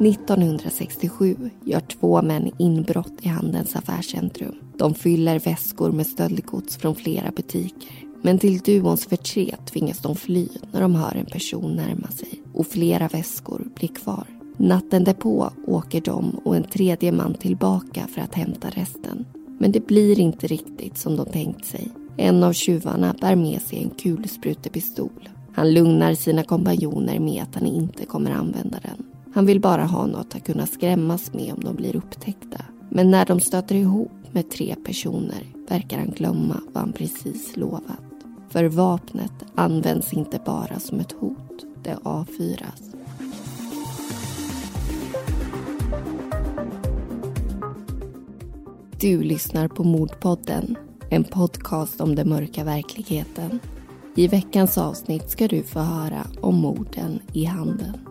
1967 gör två män inbrott i Handens affärscentrum. De fyller väskor med stöldgods från flera butiker. Men till duons förtret tvingas de fly när de hör en person närma sig och flera väskor blir kvar. Natten därpå åker de och en tredje man tillbaka för att hämta resten. Men det blir inte riktigt som de tänkt sig. En av tjuvarna bär med sig en kulsprutepistol. Han lugnar sina kompanjoner med att han inte kommer använda den. Han vill bara ha något att kunna skrämmas med om de blir upptäckta. Men när de stöter ihop med tre personer verkar han glömma vad han precis lovat. För vapnet används inte bara som ett hot, det avfyras. Du lyssnar på Mordpodden, en podcast om den mörka verkligheten. I veckans avsnitt ska du få höra om morden i Handen.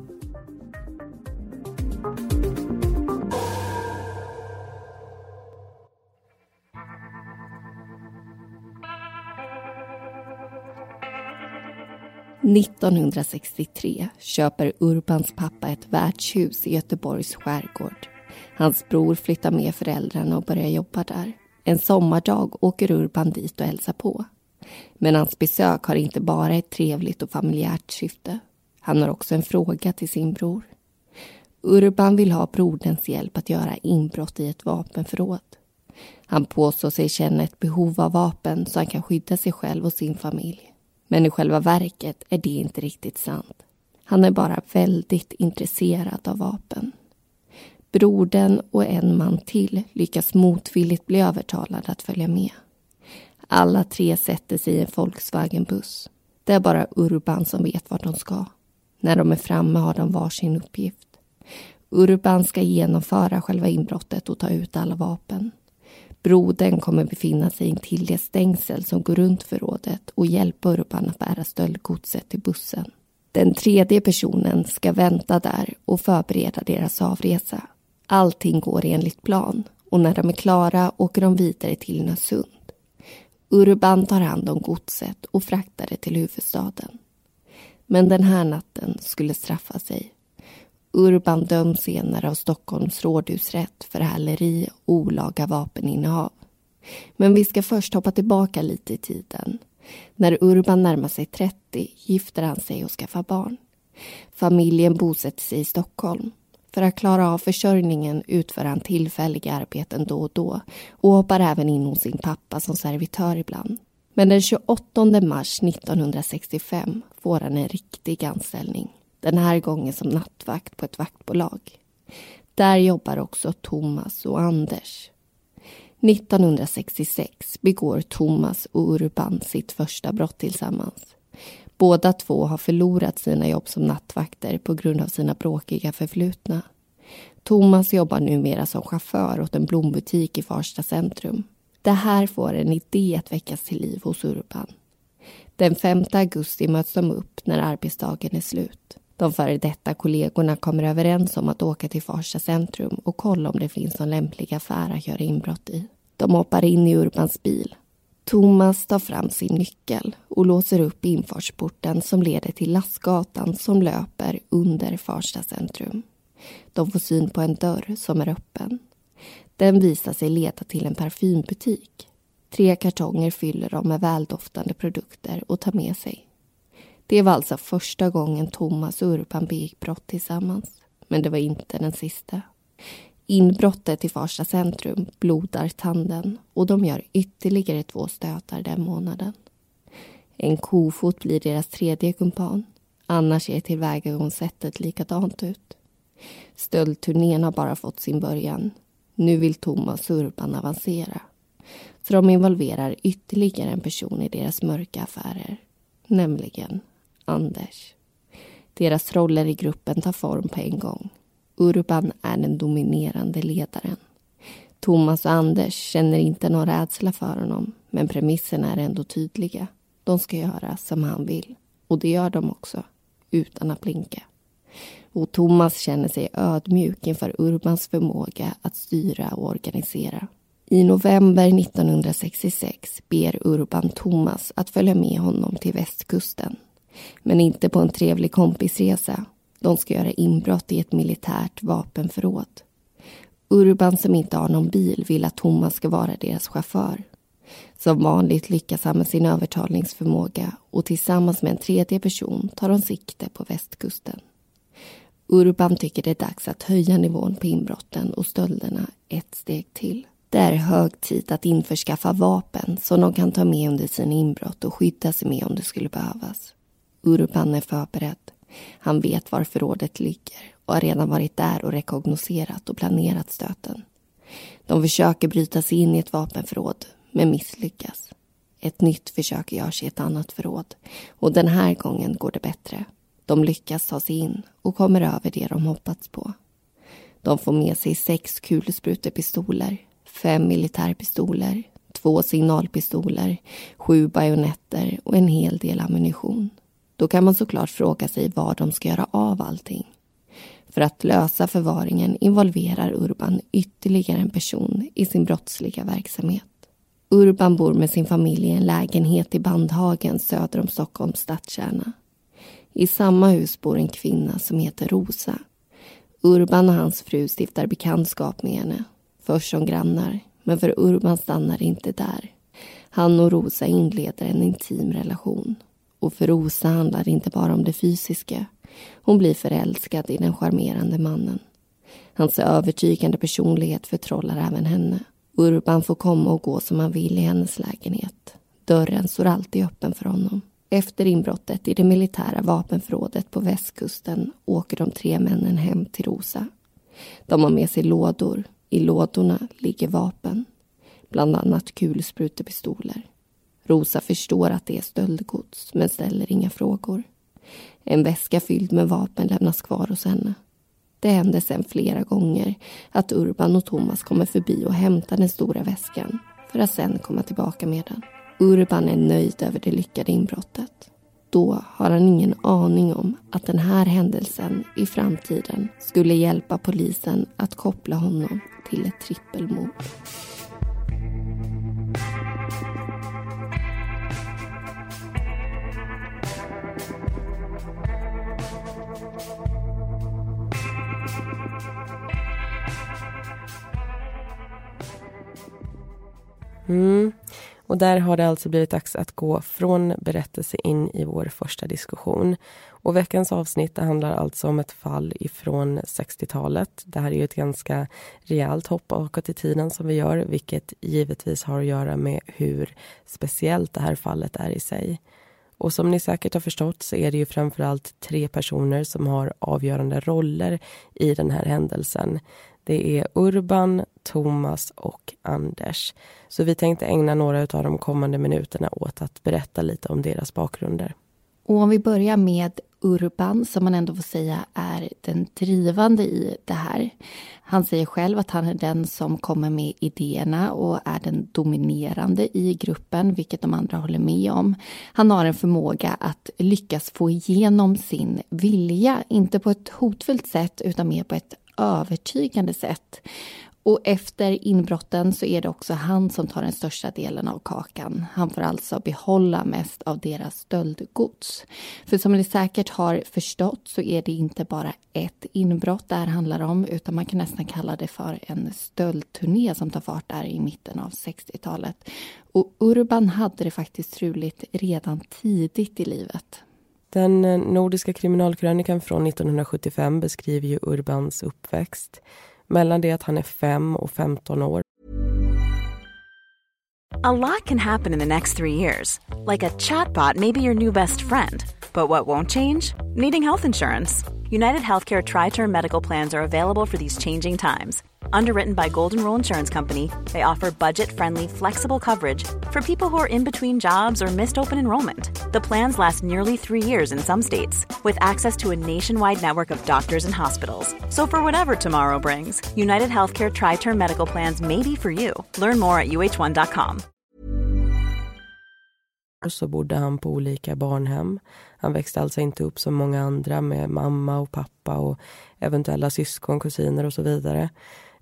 1963 köper Urbans pappa ett värdshus i Göteborgs skärgård. Hans bror flyttar med föräldrarna och börjar jobba där. En sommardag åker Urban dit och hälsar på. Men hans besök har inte bara ett trevligt och familjärt syfte. Han har också en fråga till sin bror. Urban vill ha broderns hjälp att göra inbrott i ett vapenförråd. Han påstår sig känna ett behov av vapen så han kan skydda sig själv och sin familj. Men i själva verket är det inte riktigt sant. Han är bara väldigt intresserad av vapen. Brodern och en man till lyckas motvilligt bli övertalade att följa med. Alla tre sätter sig i en Volkswagen-buss. Det är bara Urban som vet vart de ska. När de är framme har de varsin uppgift. Urban ska genomföra själva inbrottet och ta ut alla vapen. Brodern kommer befinna sig intill det stängsel som går runt förrådet och hjälpa Urban att bära stöldgodset till bussen. Den tredje personen ska vänta där och förbereda deras avresa. Allting går enligt plan och när de är klara åker de vidare till Nösund. Urban tar hand om godset och fraktar det till huvudstaden. Men den här natten skulle straffa sig. Urban döms senare av Stockholms rådhusrätt för häleri och olaga vapeninnehav. Men vi ska först hoppa tillbaka lite i tiden. När Urban närmar sig 30 gifter han sig och skaffar barn. Familjen bosätter sig i Stockholm. För att klara av försörjningen utför han tillfälliga arbeten då och då och hoppar även in hos sin pappa som servitör ibland. Men den 28 mars 1965 får han en riktig anställning. Den här gången som nattvakt på ett vaktbolag. Där jobbar också Thomas och Anders. 1966 begår Thomas och Urban sitt första brott tillsammans. Båda två har förlorat sina jobb som nattvakter på grund av sina bråkiga förflutna. Thomas jobbar numera som chaufför åt en blombutik i Farsta centrum. Det här får en idé att väckas till liv hos Urban. Den 5 augusti möts de upp när arbetsdagen är slut. De före detta kollegorna kommer överens om att åka till Farsta centrum och kolla om det finns någon lämplig affär att göra inbrott i. De hoppar in i Urbans bil. Thomas tar fram sin nyckel och låser upp infartsporten som leder till lastgatan som löper under Farsta centrum. De får syn på en dörr som är öppen. Den visar sig leda till en parfymbutik. Tre kartonger fyller de med väldoftande produkter och tar med sig. Det var alltså första gången Thomas och Urban begick brott tillsammans. Men det var inte den sista. Inbrottet i Farsta centrum blodar tanden och de gör ytterligare två stötar den månaden. En kofot blir deras tredje kumpan. Annars ser tillvägagångssättet likadant ut. Stöldturnén har bara fått sin början. Nu vill Thomas och Urban avancera. Så de involverar ytterligare en person i deras mörka affärer. Nämligen Anders. Deras roller i gruppen tar form på en gång. Urban är den dominerande ledaren. Thomas och Anders känner inte någon rädsla för honom men premisserna är ändå tydliga. De ska göra som han vill. Och det gör de också, utan att blinka. Och Thomas känner sig ödmjuk inför Urbans förmåga att styra och organisera. I november 1966 ber Urban Thomas att följa med honom till västkusten. Men inte på en trevlig kompisresa. De ska göra inbrott i ett militärt vapenförråd. Urban som inte har någon bil vill att Thomas ska vara deras chaufför. Som vanligt lyckas han med sin övertalningsförmåga och tillsammans med en tredje person tar de sikte på västkusten. Urban tycker det är dags att höja nivån på inbrotten och stölderna ett steg till. Det är hög tid att införskaffa vapen som de kan ta med under sina inbrott och skydda sig med om det skulle behövas. Urban är förberedd. Han vet var förrådet ligger och har redan varit där och rekognoserat och planerat stöten. De försöker bryta sig in i ett vapenförråd, men misslyckas. Ett nytt försök görs i ett annat förråd och den här gången går det bättre. De lyckas ta sig in och kommer över det de hoppats på. De får med sig sex kulsprutepistoler, fem militärpistoler, två signalpistoler, sju bajonetter och en hel del ammunition. Då kan man såklart fråga sig var de ska göra av allting. För att lösa förvaringen involverar Urban ytterligare en person i sin brottsliga verksamhet. Urban bor med sin familj i en lägenhet i Bandhagen söder om Stockholms stadskärna. I samma hus bor en kvinna som heter Rosa. Urban och hans fru stiftar bekantskap med henne. Först som grannar, men för Urban stannar det inte där. Han och Rosa inleder en intim relation. Och för Rosa handlar det inte bara om det fysiska. Hon blir förälskad i den charmerande mannen. Hans övertygande personlighet förtrollar även henne. Urban får komma och gå som han vill i hennes lägenhet. Dörren står alltid öppen för honom. Efter inbrottet i det militära vapenförrådet på västkusten åker de tre männen hem till Rosa. De har med sig lådor. I lådorna ligger vapen. Bland annat kulsprutepistoler. Rosa förstår att det är stöldgods, men ställer inga frågor. En väska fylld med vapen lämnas kvar hos henne. Det händer sen flera gånger att Urban och Thomas kommer förbi och hämtar den stora väskan för att sen komma tillbaka med den. Urban är nöjd över det lyckade inbrottet. Då har han ingen aning om att den här händelsen i framtiden skulle hjälpa polisen att koppla honom till ett trippelmord. Mm. Och där har det alltså blivit dags att gå från berättelse in i vår första diskussion. Och veckans avsnitt handlar alltså om ett fall ifrån 60-talet. Det här är ju ett ganska rejält hopp bakåt i tiden som vi gör, vilket givetvis har att göra med hur speciellt det här fallet är i sig. Och som ni säkert har förstått så är det ju framförallt tre personer som har avgörande roller i den här händelsen. Det är Urban, Thomas och Anders. Så vi tänkte ägna några av de kommande minuterna åt att berätta lite om deras bakgrunder. Och om vi börjar med Urban, som man ändå får säga är den drivande i det här. Han säger själv att han är den som kommer med idéerna och är den dominerande i gruppen, vilket de andra håller med om. Han har en förmåga att lyckas få igenom sin vilja, inte på ett hotfullt sätt utan mer på ett övertygande sätt. Och efter inbrotten så är det också han som tar den största delen av kakan. Han får alltså behålla mest av deras stöldgods. För som ni säkert har förstått så är det inte bara ett inbrott det här handlar om utan man kan nästan kalla det för en stöldturné som tar fart där i mitten av 60-talet. Och Urban hade det faktiskt truligt redan tidigt i livet. Den eh, nordiska kriminalkrönikan från 1975 beskriver ju Urbans uppväxt. Mellan det att han är 5 och 15 år. A lot can happen in the next three years. Like a chatbot maybe your new best friend. But what won't change? Needing health insurance. United Healthcare tri-term medical plans are available for these changing times Underwritten by Golden Rule Insurance Company, they offer budget-friendly, flexible coverage for people who are in between jobs or missed open enrollment. The plans last nearly three years in some states, with access to a nationwide network of doctors and hospitals. So for whatever tomorrow brings, United Healthcare Tri-Term Medical Plans may be for you. Learn more at uh1.com. Så bodde han på olika barnhem. Han växte alltså inte upp som många andra med mamma och pappa och eventuella syskon, kusiner och så vidare.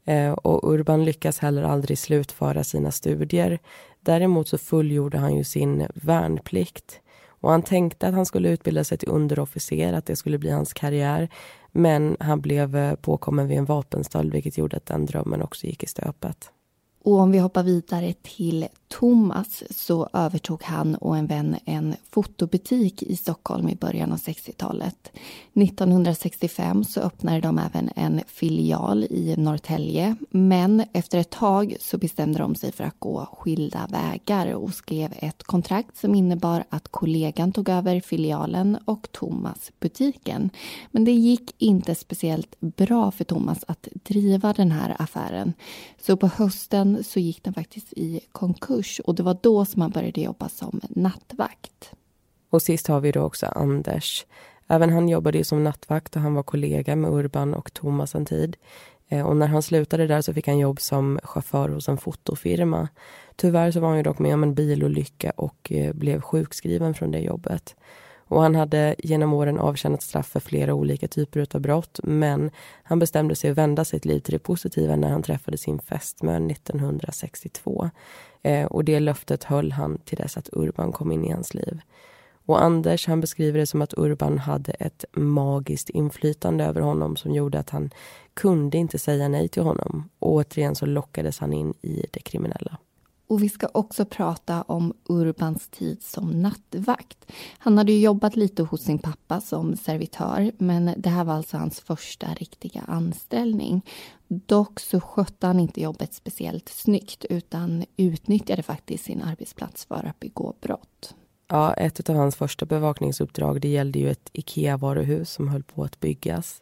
Eh, och Urban lyckas heller aldrig slutföra sina studier. Däremot så fullgjorde han ju sin värnplikt. Och han tänkte att han skulle utbilda sig till underofficer, att det skulle bli hans karriär. Men han blev eh, påkommen vid en vapenstöld vilket gjorde att den drömmen också gick i stöpet. Och om vi hoppar vidare till Thomas så övertog han och en vän en fotobutik i Stockholm i början av 60-talet. 1965 så öppnade de även en filial i Norrtälje men efter ett tag så bestämde de sig för att gå skilda vägar och skrev ett kontrakt som innebar att kollegan tog över filialen och Thomas butiken. Men det gick inte speciellt bra för Thomas att driva den här affären. Så på hösten så gick den faktiskt i konkurs och det var då som han började jobba som nattvakt. Och sist har vi då också Anders. Även han jobbade som nattvakt och han var kollega med Urban och Thomas en tid. Eh, och när han slutade där så fick han jobb som chaufför hos en fotofirma. Tyvärr så var han ju dock med om en bilolycka och eh, blev sjukskriven från det jobbet. Och han hade genom åren avtjänat straff för flera olika typer av brott men han bestämde sig att vända sitt liv till det positiva när han träffade sin fästmö 1962. Eh, och det löftet höll han till dess att Urban kom in i hans liv. Och Anders han beskriver det som att Urban hade ett magiskt inflytande över honom som gjorde att han kunde inte säga nej till honom. Och återigen så lockades han in i det kriminella. Och vi ska också prata om Urbans tid som nattvakt. Han hade jobbat lite hos sin pappa som servitör men det här var alltså hans första riktiga anställning. Dock så skötte han inte jobbet speciellt snyggt utan utnyttjade faktiskt sin arbetsplats för att begå brott. Ja, ett av hans första bevakningsuppdrag det gällde ju ett Ikea-varuhus som höll på att byggas.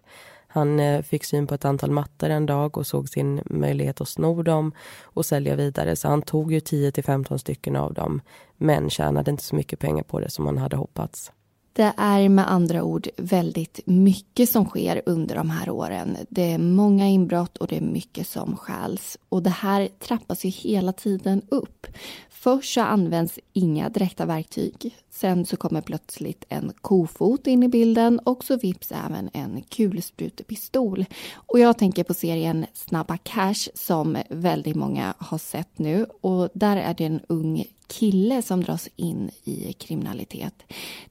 Han eh, fick syn på ett antal mattor en dag och såg sin möjlighet att sno dem och sälja vidare. Så han tog ju 10 till 15 stycken av dem men tjänade inte så mycket pengar på det som han hade hoppats. Det är med andra ord väldigt mycket som sker under de här åren. Det är många inbrott och det är mycket som stjäls. Och det här trappas ju hela tiden upp. Först så används inga direkta verktyg. Sen så kommer plötsligt en kofot in i bilden och så vips även en kulsprutepistol. Och jag tänker på serien Snabba Cash som väldigt många har sett nu. Och där är det en ung kille som dras in i kriminalitet.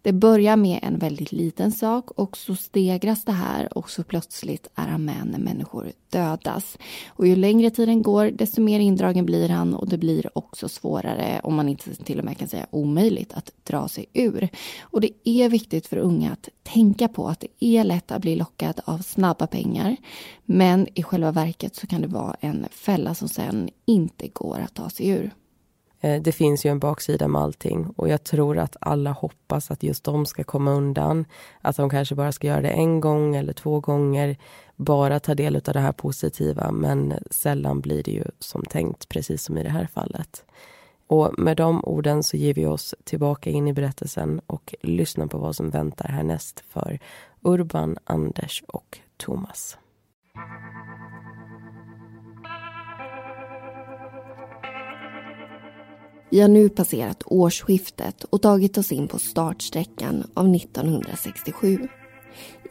Det börjar med en väldigt liten sak och så stegras det här och så plötsligt är han med när människor dödas. Och ju längre tiden går desto mer indragen blir han och det blir också svårare, om man inte till och med kan säga omöjligt, att dra sig ur. Och det är viktigt för unga att tänka på att det är lätt att bli lockad av snabba pengar. Men i själva verket så kan det vara en fälla som sen inte går att ta sig ur. Eh, det finns ju en baksida med allting och jag tror att alla hoppas att just de ska komma undan. Att de kanske bara ska göra det en gång eller två gånger. Bara ta del av det här positiva men sällan blir det ju som tänkt, precis som i det här fallet. Och med de orden så ger vi oss tillbaka in i berättelsen och lyssnar på vad som väntar härnäst för Urban, Anders och Thomas. Vi har nu passerat årsskiftet och tagit oss in på startsträckan av 1967.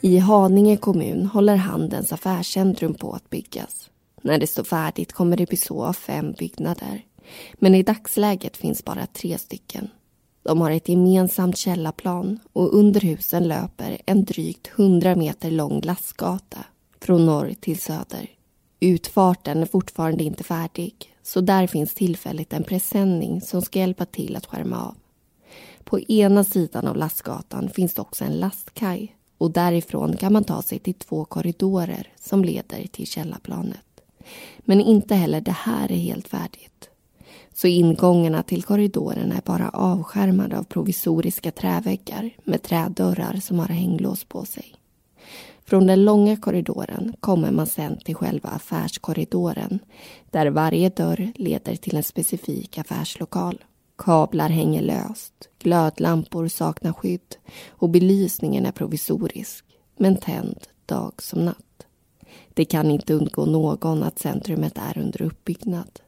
I Haninge kommun håller Handens affärscentrum på att byggas. När det står färdigt kommer det bestå av fem byggnader. Men i dagsläget finns bara tre stycken. De har ett gemensamt källarplan och under husen löper en drygt 100 meter lång lastgata från norr till söder. Utfarten är fortfarande inte färdig så där finns tillfälligt en presenning som ska hjälpa till att skärma av. På ena sidan av lastgatan finns det också en lastkaj och därifrån kan man ta sig till två korridorer som leder till källarplanet. Men inte heller det här är helt färdigt. Så ingångarna till korridorerna är bara avskärmade av provisoriska träväggar med trädörrar som har hänglås på sig. Från den långa korridoren kommer man sen till själva affärskorridoren där varje dörr leder till en specifik affärslokal. Kablar hänger löst, glödlampor saknar skydd och belysningen är provisorisk men tänd dag som natt. Det kan inte undgå någon att centrumet är under uppbyggnad.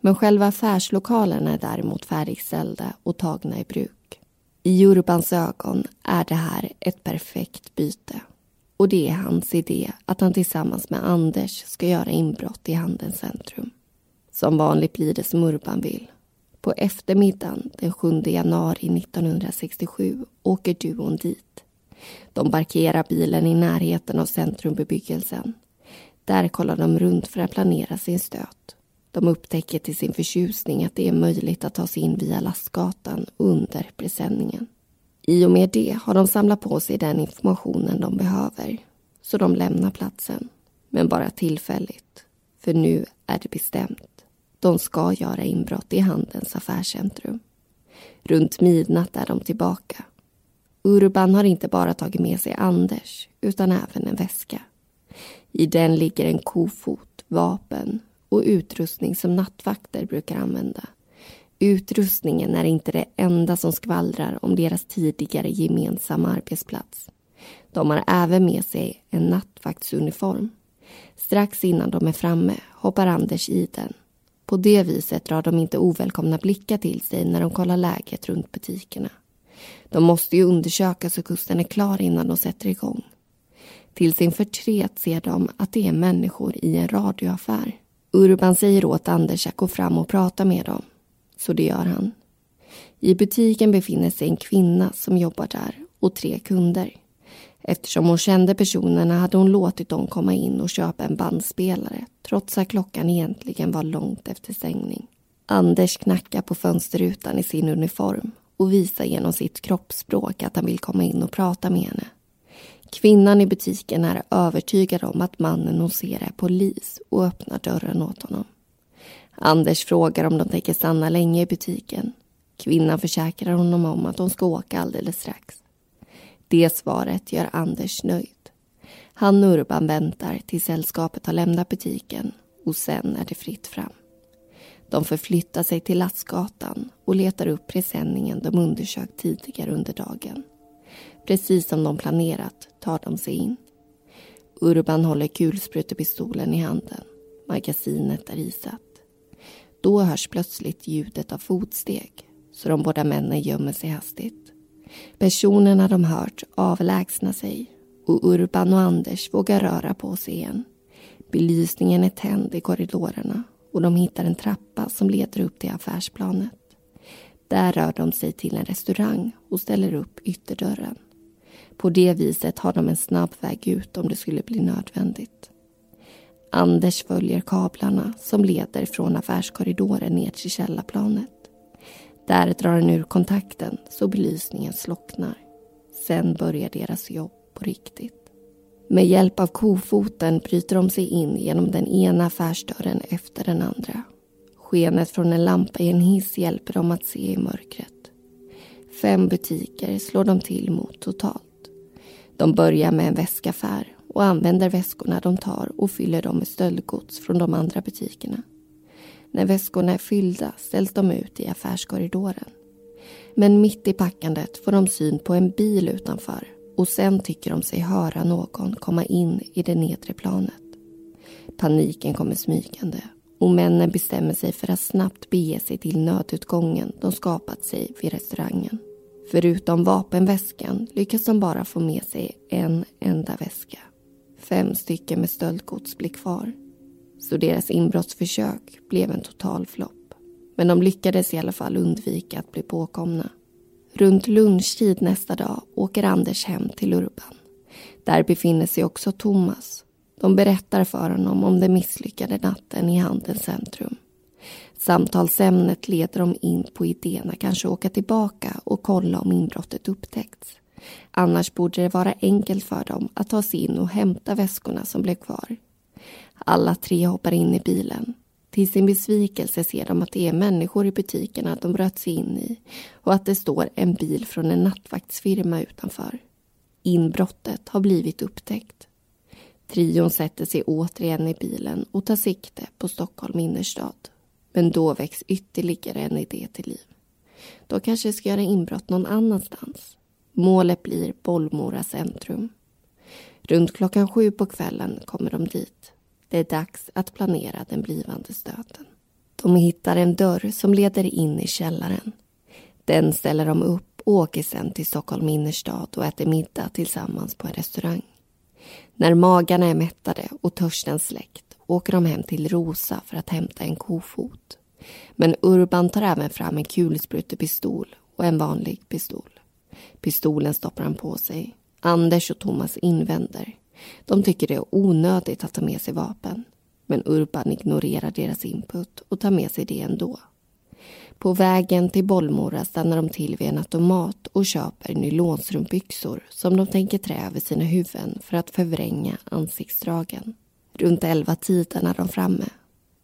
Men själva affärslokalerna är däremot färdigställda och tagna i bruk. I Urbans ögon är det här ett perfekt byte. Och det är hans idé att han tillsammans med Anders ska göra inbrott i Handelns centrum. Som vanligt blir det som Urban vill. På eftermiddagen den 7 januari 1967 åker duon dit. De parkerar bilen i närheten av centrumbebyggelsen. Där kollar de runt för att planera sin stöt. De upptäcker till sin förtjusning att det är möjligt att ta sig in via lastgatan under presenningen. I och med det har de samlat på sig den informationen de behöver. Så de lämnar platsen. Men bara tillfälligt. För nu är det bestämt. De ska göra inbrott i Handelns affärscentrum. Runt midnatt är de tillbaka. Urban har inte bara tagit med sig Anders, utan även en väska. I den ligger en kofot, vapen och utrustning som nattvakter brukar använda. Utrustningen är inte det enda som skvallrar om deras tidigare gemensamma arbetsplats. De har även med sig en nattvaktsuniform. Strax innan de är framme hoppar Anders i den. På det viset drar de inte ovälkomna blickar till sig när de kollar läget runt butikerna. De måste ju undersöka så kusten är klar innan de sätter igång. Till sin förtret ser de att det är människor i en radioaffär. Urban säger åt Anders att gå fram och prata med dem. Så det gör han. I butiken befinner sig en kvinna som jobbar där och tre kunder. Eftersom hon kände personerna hade hon låtit dem komma in och köpa en bandspelare trots att klockan egentligen var långt efter stängning. Anders knackar på fönsterrutan i sin uniform och visar genom sitt kroppsspråk att han vill komma in och prata med henne. Kvinnan i butiken är övertygad om att mannen hon ser är polis och öppnar dörren åt honom. Anders frågar om de tänker stanna länge i butiken. Kvinnan försäkrar honom om att de ska åka alldeles strax. Det svaret gör Anders nöjd. Han och Urban väntar tills sällskapet har lämnat butiken och sen är det fritt fram. De förflyttar sig till Lastgatan och letar upp presenningen de undersökt tidigare under dagen. Precis som de planerat tar de sig in. Urban håller kulsprutepistolen i handen. Magasinet är isat. Då hörs plötsligt ljudet av fotsteg så de båda männen gömmer sig hastigt. Personerna de hört avlägsnar sig och Urban och Anders vågar röra på sig igen. Belysningen är tänd i korridorerna och de hittar en trappa som leder upp till affärsplanet. Där rör de sig till en restaurang och ställer upp ytterdörren. På det viset har de en snabb väg ut om det skulle bli nödvändigt. Anders följer kablarna som leder från affärskorridoren ner till källarplanet. Där drar han ur kontakten så belysningen slocknar. Sen börjar deras jobb på riktigt. Med hjälp av kofoten bryter de sig in genom den ena affärsdörren efter den andra. Skenet från en lampa i en hiss hjälper dem att se i mörkret. Fem butiker slår de till mot totalt. De börjar med en väskaffär och använder väskorna de tar och fyller dem med stöldgods från de andra butikerna. När väskorna är fyllda ställs de ut i affärskorridoren. Men mitt i packandet får de syn på en bil utanför och sen tycker de sig höra någon komma in i det nedre planet. Paniken kommer smygande och männen bestämmer sig för att snabbt bege sig till nödutgången de skapat sig vid restaurangen. Förutom vapenväskan lyckas de bara få med sig en enda väska. Fem stycken med stöldgods blir kvar. Så deras inbrottsförsök blev en total flopp. Men de lyckades i alla fall undvika att bli påkomna. Runt lunchtid nästa dag åker Anders hem till Urban. Där befinner sig också Thomas. De berättar för honom om den misslyckade natten i Handelns centrum. Samtalsämnet leder dem in på idén att kanske åka tillbaka och kolla om inbrottet upptäckts. Annars borde det vara enkelt för dem att ta sig in och hämta väskorna som blev kvar. Alla tre hoppar in i bilen. Till sin besvikelse ser de att det är människor i butikerna de bröt sig in i och att det står en bil från en nattvaktsfirma utanför. Inbrottet har blivit upptäckt Trion sätter sig återigen i bilen och tar sikte på Stockholm innerstad. Men då väcks ytterligare en idé till liv. De kanske ska göra inbrott någon annanstans. Målet blir Bollmora centrum. Runt klockan sju på kvällen kommer de dit. Det är dags att planera den blivande stöten. De hittar en dörr som leder in i källaren. Den ställer de upp och åker sen till Stockholm innerstad och äter middag tillsammans på en restaurang. När magarna är mättade och törsten släckt åker de hem till Rosa för att hämta en kofot. Men Urban tar även fram en kulsprutepistol och en vanlig pistol. Pistolen stoppar han på sig. Anders och Thomas invänder. De tycker det är onödigt att ta med sig vapen. Men Urban ignorerar deras input och tar med sig det ändå. På vägen till Bollmora stannar de till vid en automat och köper nylonstrumpbyxor som de tänker trä över sina huvuden för att förvränga ansiktsdragen. Runt elva tiden är de framme.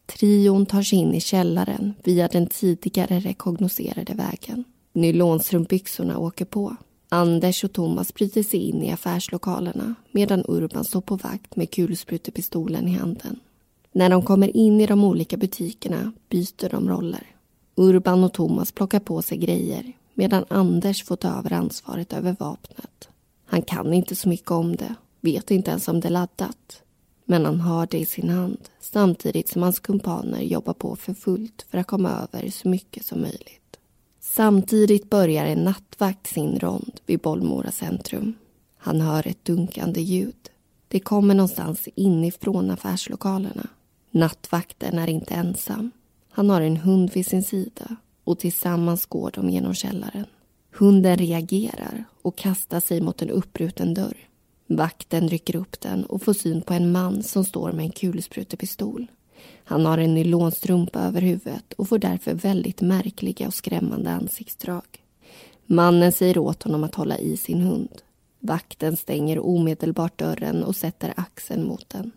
Trion tar sig in i källaren via den tidigare rekognoserade vägen. Nylonstrumpbyxorna åker på. Anders och Thomas bryter sig in i affärslokalerna medan Urban står på vakt med kulsprutepistolen i handen. När de kommer in i de olika butikerna byter de roller. Urban och Thomas plockar på sig grejer medan Anders får ta över ansvaret över vapnet. Han kan inte så mycket om det, vet inte ens om det är laddat. Men han har det i sin hand samtidigt som hans kumpaner jobbar på för fullt för att komma över så mycket som möjligt. Samtidigt börjar en nattvakt sin rond vid Bollmora centrum. Han hör ett dunkande ljud. Det kommer någonstans inifrån affärslokalerna. Nattvakten är inte ensam. Han har en hund vid sin sida och tillsammans går de genom källaren. Hunden reagerar och kastar sig mot en uppbruten dörr. Vakten rycker upp den och får syn på en man som står med en kulsprutepistol. Han har en nylonstrumpa över huvudet och får därför väldigt märkliga och skrämmande ansiktsdrag. Mannen säger åt honom att hålla i sin hund. Vakten stänger omedelbart dörren och sätter axeln mot den.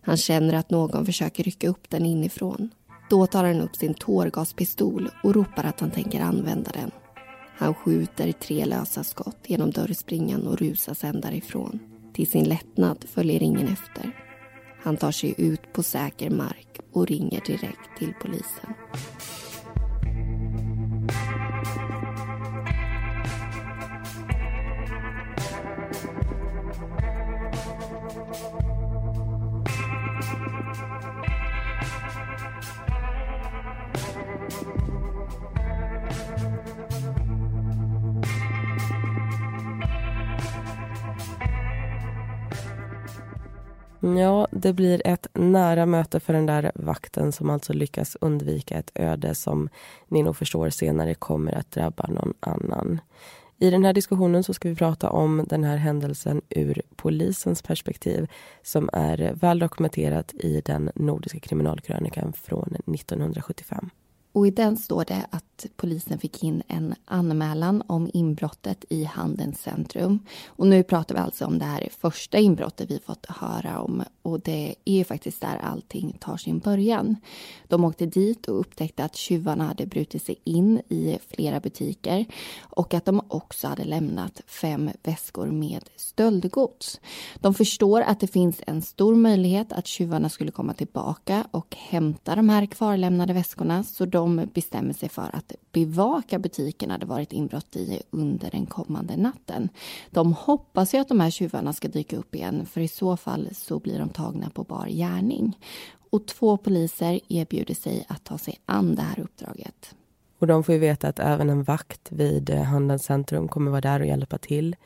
Han känner att någon försöker rycka upp den inifrån. Då tar han upp sin tårgaspistol och ropar att han tänker använda den. Han skjuter tre lösa skott genom dörrspringan och rusar sen därifrån. Till sin lättnad följer ingen efter. Han tar sig ut på säker mark och ringer direkt till polisen. Ja, det blir ett nära möte för den där vakten som alltså lyckas undvika ett öde som ni nog förstår senare kommer att drabba någon annan. I den här diskussionen så ska vi prata om den här händelsen ur polisens perspektiv som är väl dokumenterat i den nordiska kriminalkrönikan från 1975. Och i den står det att polisen fick in en anmälan om inbrottet i Handelns centrum. Och nu pratar vi alltså om det här första inbrottet vi fått höra om. Och det är ju faktiskt där allting tar sin början. De åkte dit och upptäckte att tjuvarna hade brutit sig in i flera butiker och att de också hade lämnat fem väskor med stöldgods. De förstår att det finns en stor möjlighet att tjuvarna skulle komma tillbaka och hämta de här kvarlämnade väskorna så de bestämmer sig för att bevaka butikerna det varit inbrott i under den kommande natten. De hoppas ju att de här tjuvarna ska dyka upp igen för i så fall så blir de tagna på bar gärning. Och två poliser erbjuder sig att ta sig an det här uppdraget. Och de får ju veta att även en vakt vid eh, Handelns centrum kommer vara där och hjälpa till.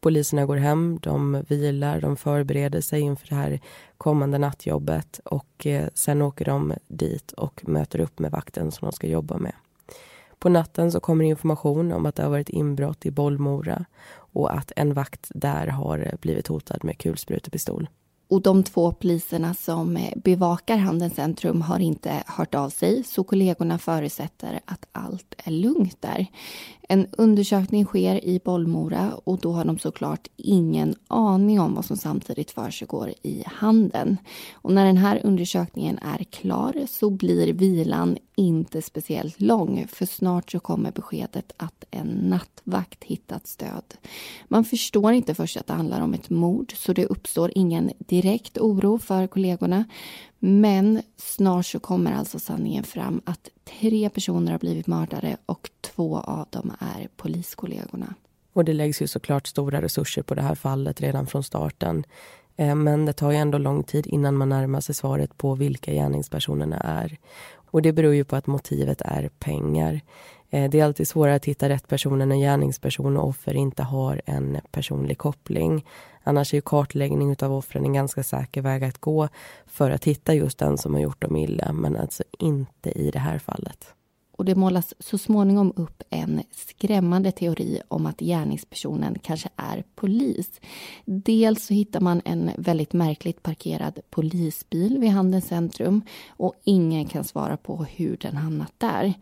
Poliserna går hem, de vilar, de förbereder sig inför det här kommande nattjobbet och eh, sen åker de dit och möter upp med vakten som de ska jobba med. På natten så kommer information om att det har varit inbrott i Bollmora och att en vakt där har blivit hotad med kulsprutepistol. Och de två poliserna som eh, bevakar Handelns centrum har inte hört av sig så kollegorna förutsätter att allt är lugnt där. En undersökning sker i Bollmora och då har de såklart ingen aning om vad som samtidigt försiggår i Handen. Och när den här undersökningen är klar så blir vilan inte speciellt lång för snart så kommer beskedet att en nattvakt hittat stöd. Man förstår inte först att det handlar om ett mord så det uppstår ingen direkt oro för kollegorna. Men snart så kommer alltså sanningen fram att tre personer har blivit mördade och två av dem är poliskollegorna. Och det läggs ju såklart stora resurser på det här fallet redan från starten. Eh, men det tar ju ändå lång tid innan man närmar sig svaret på vilka gärningspersonerna är. Och det beror ju på att motivet är pengar. Eh, det är alltid svårare att hitta rätt personer när gärningsperson och offer inte har en personlig koppling. Annars är ju kartläggning av offren en ganska säker väg att gå för att hitta just den som har gjort dem illa, men alltså inte i det här fallet och det målas så småningom upp en skrämmande teori om att gärningspersonen kanske är polis. Dels så hittar man en väldigt märkligt parkerad polisbil vid Handens centrum och ingen kan svara på hur den hamnat där.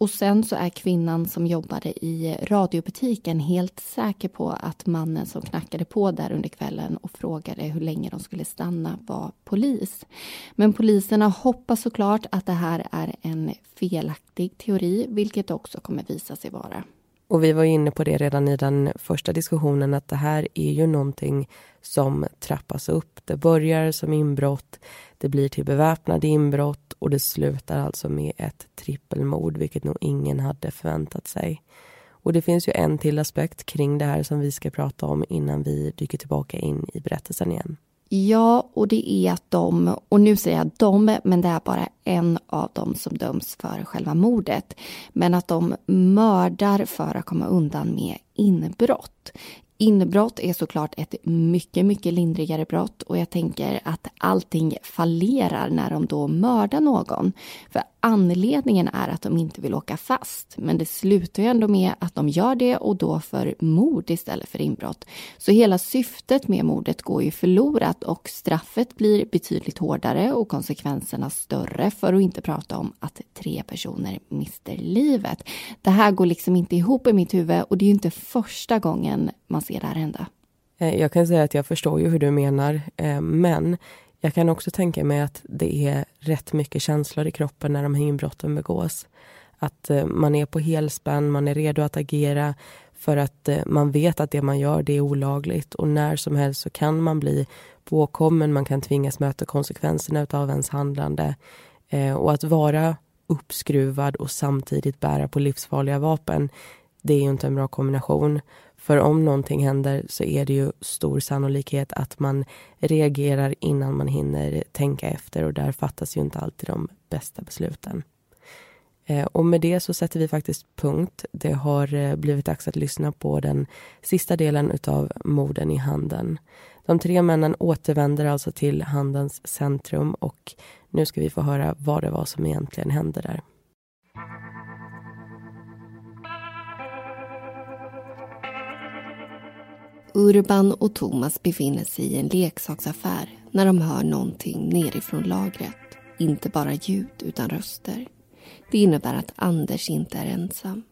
Och sen så är kvinnan som jobbade i radiobutiken helt säker på att mannen som knackade på där under kvällen och frågade hur länge de skulle stanna var polis. Men poliserna hoppas såklart att det här är en felaktig teori, vilket också kommer visa sig vara. Och vi var inne på det redan i den första diskussionen att det här är ju någonting som trappas upp. Det börjar som inbrott, det blir till beväpnade inbrott och det slutar alltså med ett trippelmord, vilket nog ingen hade förväntat sig. Och det finns ju en till aspekt kring det här som vi ska prata om innan vi dyker tillbaka in i berättelsen igen. Ja, och det är att de, och nu säger jag de, men det är bara en av dem som döms för själva mordet. Men att de mördar för att komma undan med inbrott. Inbrott är såklart ett mycket, mycket lindrigare brott och jag tänker att allting fallerar när de då mördar någon. För anledningen är att de inte vill åka fast. Men det slutar ju ändå med att de gör det och då för mord istället för inbrott. Så hela syftet med mordet går ju förlorat och straffet blir betydligt hårdare och konsekvenserna större för att inte prata om att tre personer mister livet. Det här går liksom inte ihop i mitt huvud och det är ju inte första gången man ser det här hända. Eh, jag kan säga att jag förstår ju hur du menar, eh, men jag kan också tänka mig att det är rätt mycket känslor i kroppen när de här inbrotten begås. Att eh, man är på helspänn, man är redo att agera för att eh, man vet att det man gör det är olagligt och när som helst så kan man bli påkommen, man kan tvingas möta konsekvenserna av ens handlande. Eh, och att vara uppskruvad och samtidigt bära på livsfarliga vapen, det är ju inte en bra kombination. För om någonting händer så är det ju stor sannolikhet att man reagerar innan man hinner tänka efter och där fattas ju inte alltid de bästa besluten. Eh, och med det så sätter vi faktiskt punkt. Det har eh, blivit dags att lyssna på den sista delen utav morden i Handen. De tre männen återvänder alltså till Handens centrum och nu ska vi få höra vad det var som egentligen hände där. Urban och Thomas befinner sig i en leksaksaffär när de hör någonting nerifrån lagret. Inte bara ljud, utan röster. Det innebär att Anders inte är ensam.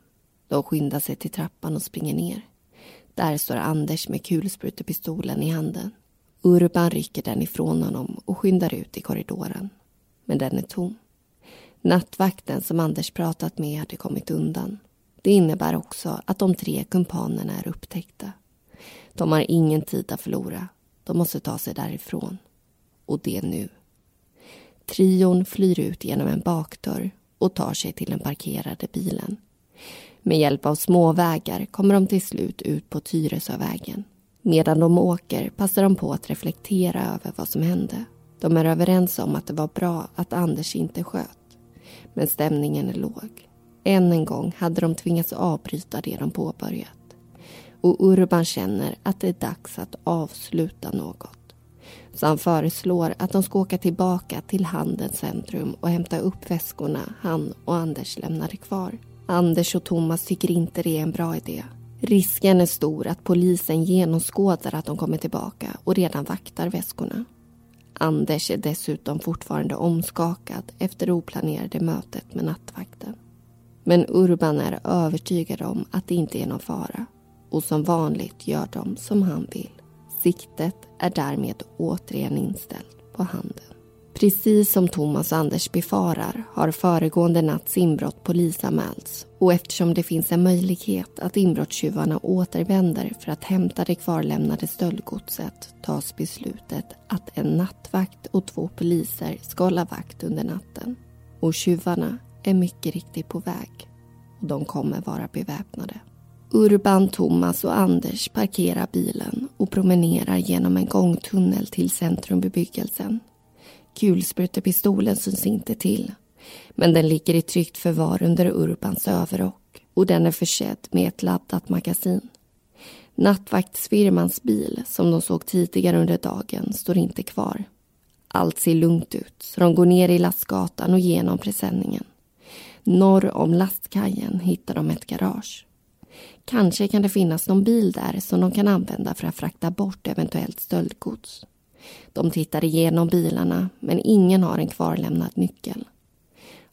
De skyndar sig till trappan och springer ner. Där står Anders med kulsprutepistolen i handen. Urban rycker den ifrån honom och skyndar ut i korridoren. Men den är tom. Nattvakten som Anders pratat med hade kommit undan. Det innebär också att de tre kumpanerna är upptäckta. De har ingen tid att förlora. De måste ta sig därifrån. Och det nu. Trion flyr ut genom en bakdörr och tar sig till den parkerade bilen. Med hjälp av småvägar kommer de till slut ut på Tyresövägen. Medan de åker passar de på att reflektera över vad som hände. De är överens om att det var bra att Anders inte sköt. Men stämningen är låg. Än en gång hade de tvingats avbryta det de påbörjat och Urban känner att det är dags att avsluta något. Så han föreslår att de ska åka tillbaka till Handens centrum och hämta upp väskorna han och Anders lämnade kvar. Anders och Thomas tycker inte det är en bra idé. Risken är stor att polisen genomskådar att de kommer tillbaka och redan vaktar väskorna. Anders är dessutom fortfarande omskakad efter det oplanerade mötet med nattvakten. Men Urban är övertygad om att det inte är någon fara och som vanligt gör de som han vill. Siktet är därmed återigen inställt på handen. Precis som Thomas och Anders befarar har föregående natts inbrott polisanmälts och eftersom det finns en möjlighet att inbrottstjuvarna återvänder för att hämta det kvarlämnade stöldgodset tas beslutet att en nattvakt och två poliser ska hålla vakt under natten. Och tjuvarna är mycket riktigt på väg och de kommer vara beväpnade. Urban, Thomas och Anders parkerar bilen och promenerar genom en gångtunnel till centrumbebyggelsen Kulsprutepistolen syns inte till. Men den ligger i tryggt förvar under Urbans överrock och den är försedd med ett laddat magasin. Nattvaktsfirmans bil, som de såg tidigare under dagen, står inte kvar. Allt ser lugnt ut, så de går ner i lastgatan och genom presenningen. Norr om lastkajen hittar de ett garage. Kanske kan det finnas någon bil där som de kan använda för att frakta bort eventuellt stöldgods. De tittar igenom bilarna, men ingen har en kvarlämnad nyckel.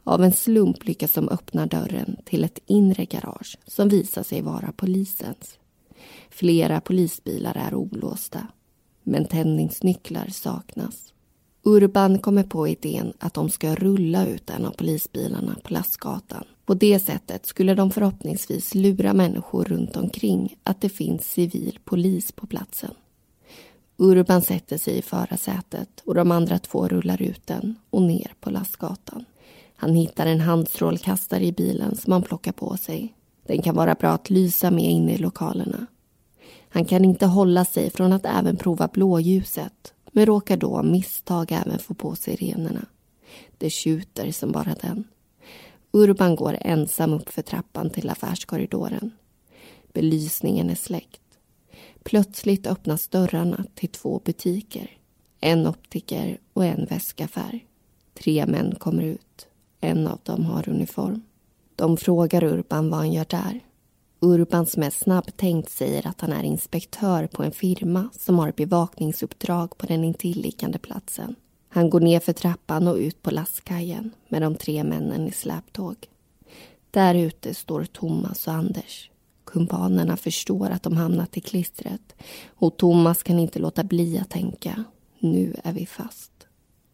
Av en slump lyckas de öppna dörren till ett inre garage som visar sig vara polisens. Flera polisbilar är olåsta, men tändningsnycklar saknas. Urban kommer på idén att de ska rulla ut en av polisbilarna på lastgatan. På det sättet skulle de förhoppningsvis lura människor runt omkring att det finns civil polis på platsen. Urban sätter sig i förarsätet och de andra två rullar ut den och ner på lastgatan. Han hittar en handstrålkastare i bilen som han plockar på sig. Den kan vara bra att lysa med inne i lokalerna. Han kan inte hålla sig från att även prova blåljuset men råkar då av misstag även få på sig sirenerna. Det tjuter som bara den. Urban går ensam upp för trappan till affärskorridoren. Belysningen är släckt. Plötsligt öppnas dörrarna till två butiker. En optiker och en väskaffär. Tre män kommer ut. En av dem har uniform. De frågar Urban vad han gör där. Urban som är snabbtänkt säger att han är inspektör på en firma som har bevakningsuppdrag på den intilliggande platsen. Han går ner för trappan och ut på lastkajen med de tre männen i släptåg. Där ute står Thomas och Anders. Kumpanerna förstår att de hamnat i klistret och Thomas kan inte låta bli att tänka nu är vi fast.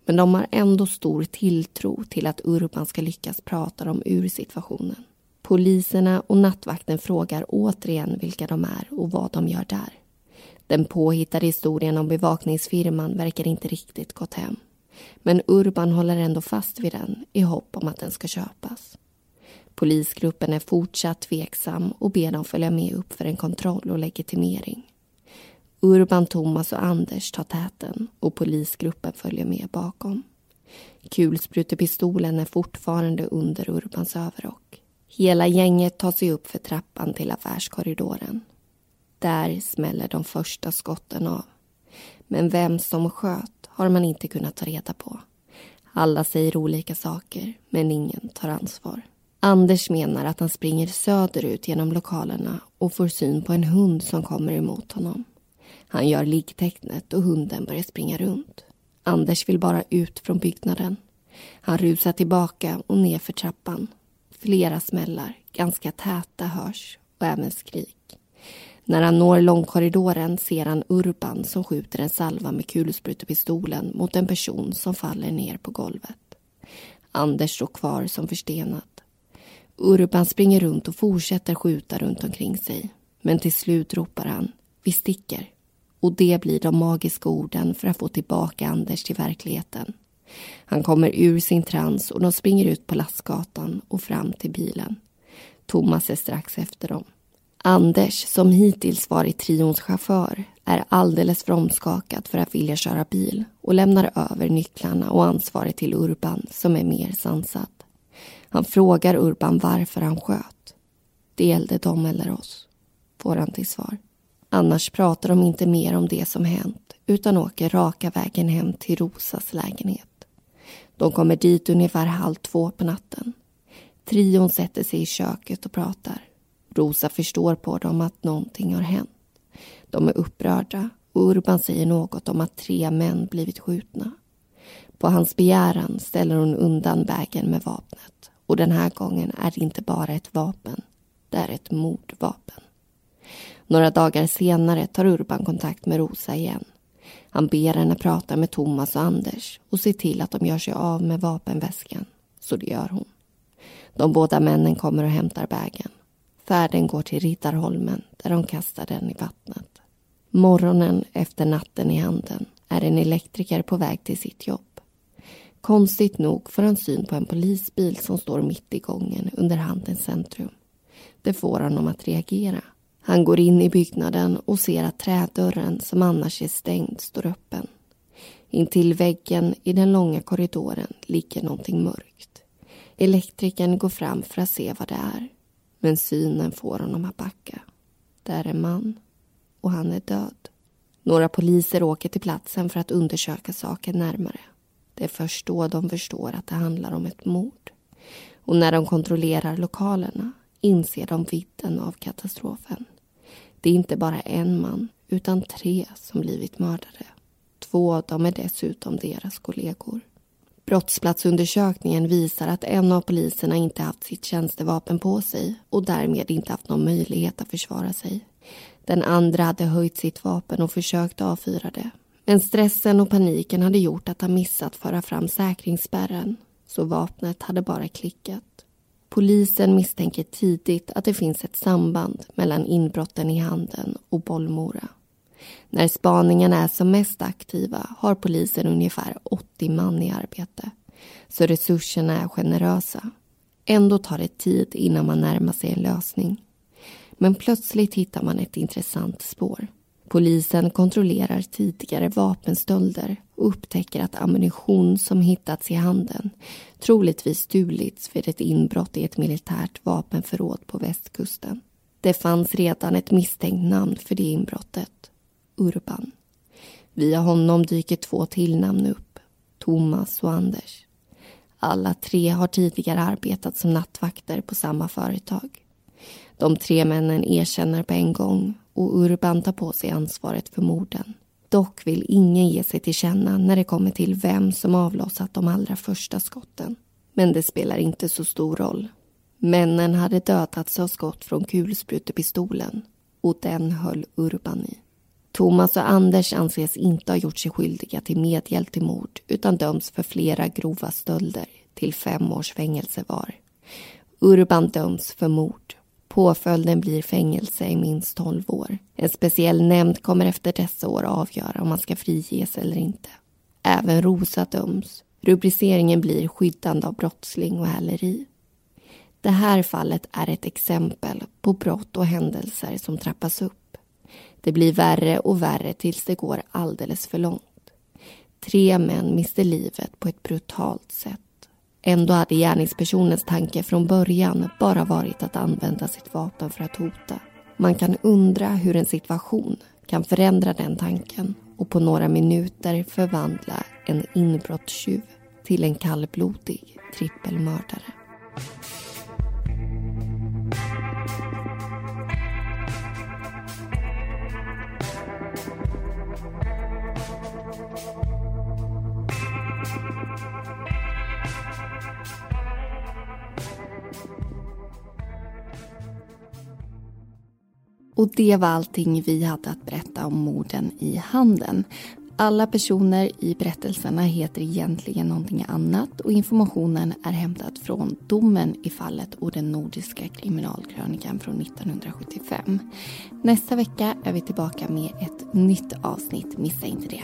Men de har ändå stor tilltro till att Urban ska lyckas prata dem ur situationen. Poliserna och nattvakten frågar återigen vilka de är och vad de gör där. Den påhittade historien om bevakningsfirman verkar inte riktigt gått hem. Men Urban håller ändå fast vid den i hopp om att den ska köpas. Polisgruppen är fortsatt tveksam och ber dem följa med upp för en kontroll och legitimering. Urban, Thomas och Anders tar täten och polisgruppen följer med bakom. Kulsprutepistolen är fortfarande under Urbans överrock. Hela gänget tar sig upp för trappan till affärskorridoren. Där smäller de första skotten av. Men vem som sköt har man inte kunnat ta reda på. Alla säger olika saker, men ingen tar ansvar. Anders menar att han springer söderut genom lokalerna och får syn på en hund som kommer emot honom. Han gör liggtecknet och hunden börjar springa runt. Anders vill bara ut från byggnaden. Han rusar tillbaka och ner för trappan. Flera smällar, ganska täta, hörs och även skrik. När han når långkorridoren ser han Urban som skjuter en salva med kulsprutepistolen mot en person som faller ner på golvet. Anders står kvar som förstenad. Urban springer runt och fortsätter skjuta runt omkring sig. Men till slut ropar han Vi sticker. Och det blir de magiska orden för att få tillbaka Anders till verkligheten. Han kommer ur sin trans och de springer ut på lastgatan och fram till bilen. Thomas är strax efter dem. Anders, som hittills varit trions chaufför, är alldeles för omskakad för att vilja köra bil och lämnar över nycklarna och ansvaret till Urban som är mer sansad. Han frågar Urban varför han sköt. Det gällde dem eller oss, får han till svar. Annars pratar de inte mer om det som hänt utan åker raka vägen hem till Rosas lägenhet. De kommer dit ungefär halv två på natten. Trion sätter sig i köket och pratar. Rosa förstår på dem att någonting har hänt. De är upprörda och Urban säger något om att tre män blivit skjutna. På hans begäran ställer hon undan vägen med vapnet Och den här gången är det inte bara ett vapen. Det är ett mordvapen. Några dagar senare tar Urban kontakt med Rosa igen. Han ber henne prata med Thomas och Anders och se till att de gör sig av med vapenväskan. Så det gör hon. De båda männen kommer och hämtar bägen. Färden går till Riddarholmen där de kastar den i vattnet. Morgonen efter natten i handen är en elektriker på väg till sitt jobb. Konstigt nog får han syn på en polisbil som står mitt i gången under Handens centrum. Det får honom att reagera. Han går in i byggnaden och ser att trädörren som annars är stängd står öppen. Intill väggen i den långa korridoren ligger någonting mörkt. Elektrikern går fram för att se vad det är. Men synen får honom att backa. Det är en man och han är död. Några poliser åker till platsen för att undersöka saken närmare. Det är först då de förstår att det handlar om ett mord. Och när de kontrollerar lokalerna inser de vidden av katastrofen. Det är inte bara en man, utan tre som blivit mördade. Två av dem är dessutom deras kollegor. Brottsplatsundersökningen visar att en av poliserna inte haft sitt tjänstevapen på sig och därmed inte haft någon möjlighet att försvara sig. Den andra hade höjt sitt vapen och försökt avfyra det. Men stressen och paniken hade gjort att han missat föra fram säkringsspärren så vapnet hade bara klickat. Polisen misstänker tidigt att det finns ett samband mellan inbrotten i Handen och Bollmora. När spaningarna är som mest aktiva har polisen ungefär 80 man i arbete. Så resurserna är generösa. Ändå tar det tid innan man närmar sig en lösning. Men plötsligt hittar man ett intressant spår. Polisen kontrollerar tidigare vapenstölder och upptäcker att ammunition som hittats i handen troligtvis stulits vid ett inbrott i ett militärt vapenförråd på västkusten. Det fanns redan ett misstänkt namn för det inbrottet. Urban. Via honom dyker två till namn upp. Thomas och Anders. Alla tre har tidigare arbetat som nattvakter på samma företag. De tre männen erkänner på en gång och Urban tar på sig ansvaret för morden. Dock vill ingen ge sig till känna när det kommer till vem som avlossat de allra första skotten. Men det spelar inte så stor roll. Männen hade dödats av skott från kulsprutepistolen och den höll Urban i. Thomas och Anders anses inte ha gjort sig skyldiga till medhjälp till mord utan döms för flera grova stölder till fem års fängelse var. Urban döms för mord Påföljden blir fängelse i minst 12 år. En speciell nämnd kommer efter dessa år avgöra om man ska friges eller inte. Även Rosa döms. Rubriceringen blir skyddande av brottsling och häleri. Det här fallet är ett exempel på brott och händelser som trappas upp. Det blir värre och värre tills det går alldeles för långt. Tre män mister livet på ett brutalt sätt. Ändå hade gärningspersonens tanke från början bara varit att använda sitt vapen för att hota. Man kan undra hur en situation kan förändra den tanken och på några minuter förvandla en inbrottstjuv till en kallblodig trippelmördare. Och det var allting vi hade att berätta om morden i Handen. Alla personer i berättelserna heter egentligen någonting annat och informationen är hämtad från domen i fallet och den nordiska kriminalkrönikan från 1975. Nästa vecka är vi tillbaka med ett nytt avsnitt, missa inte det.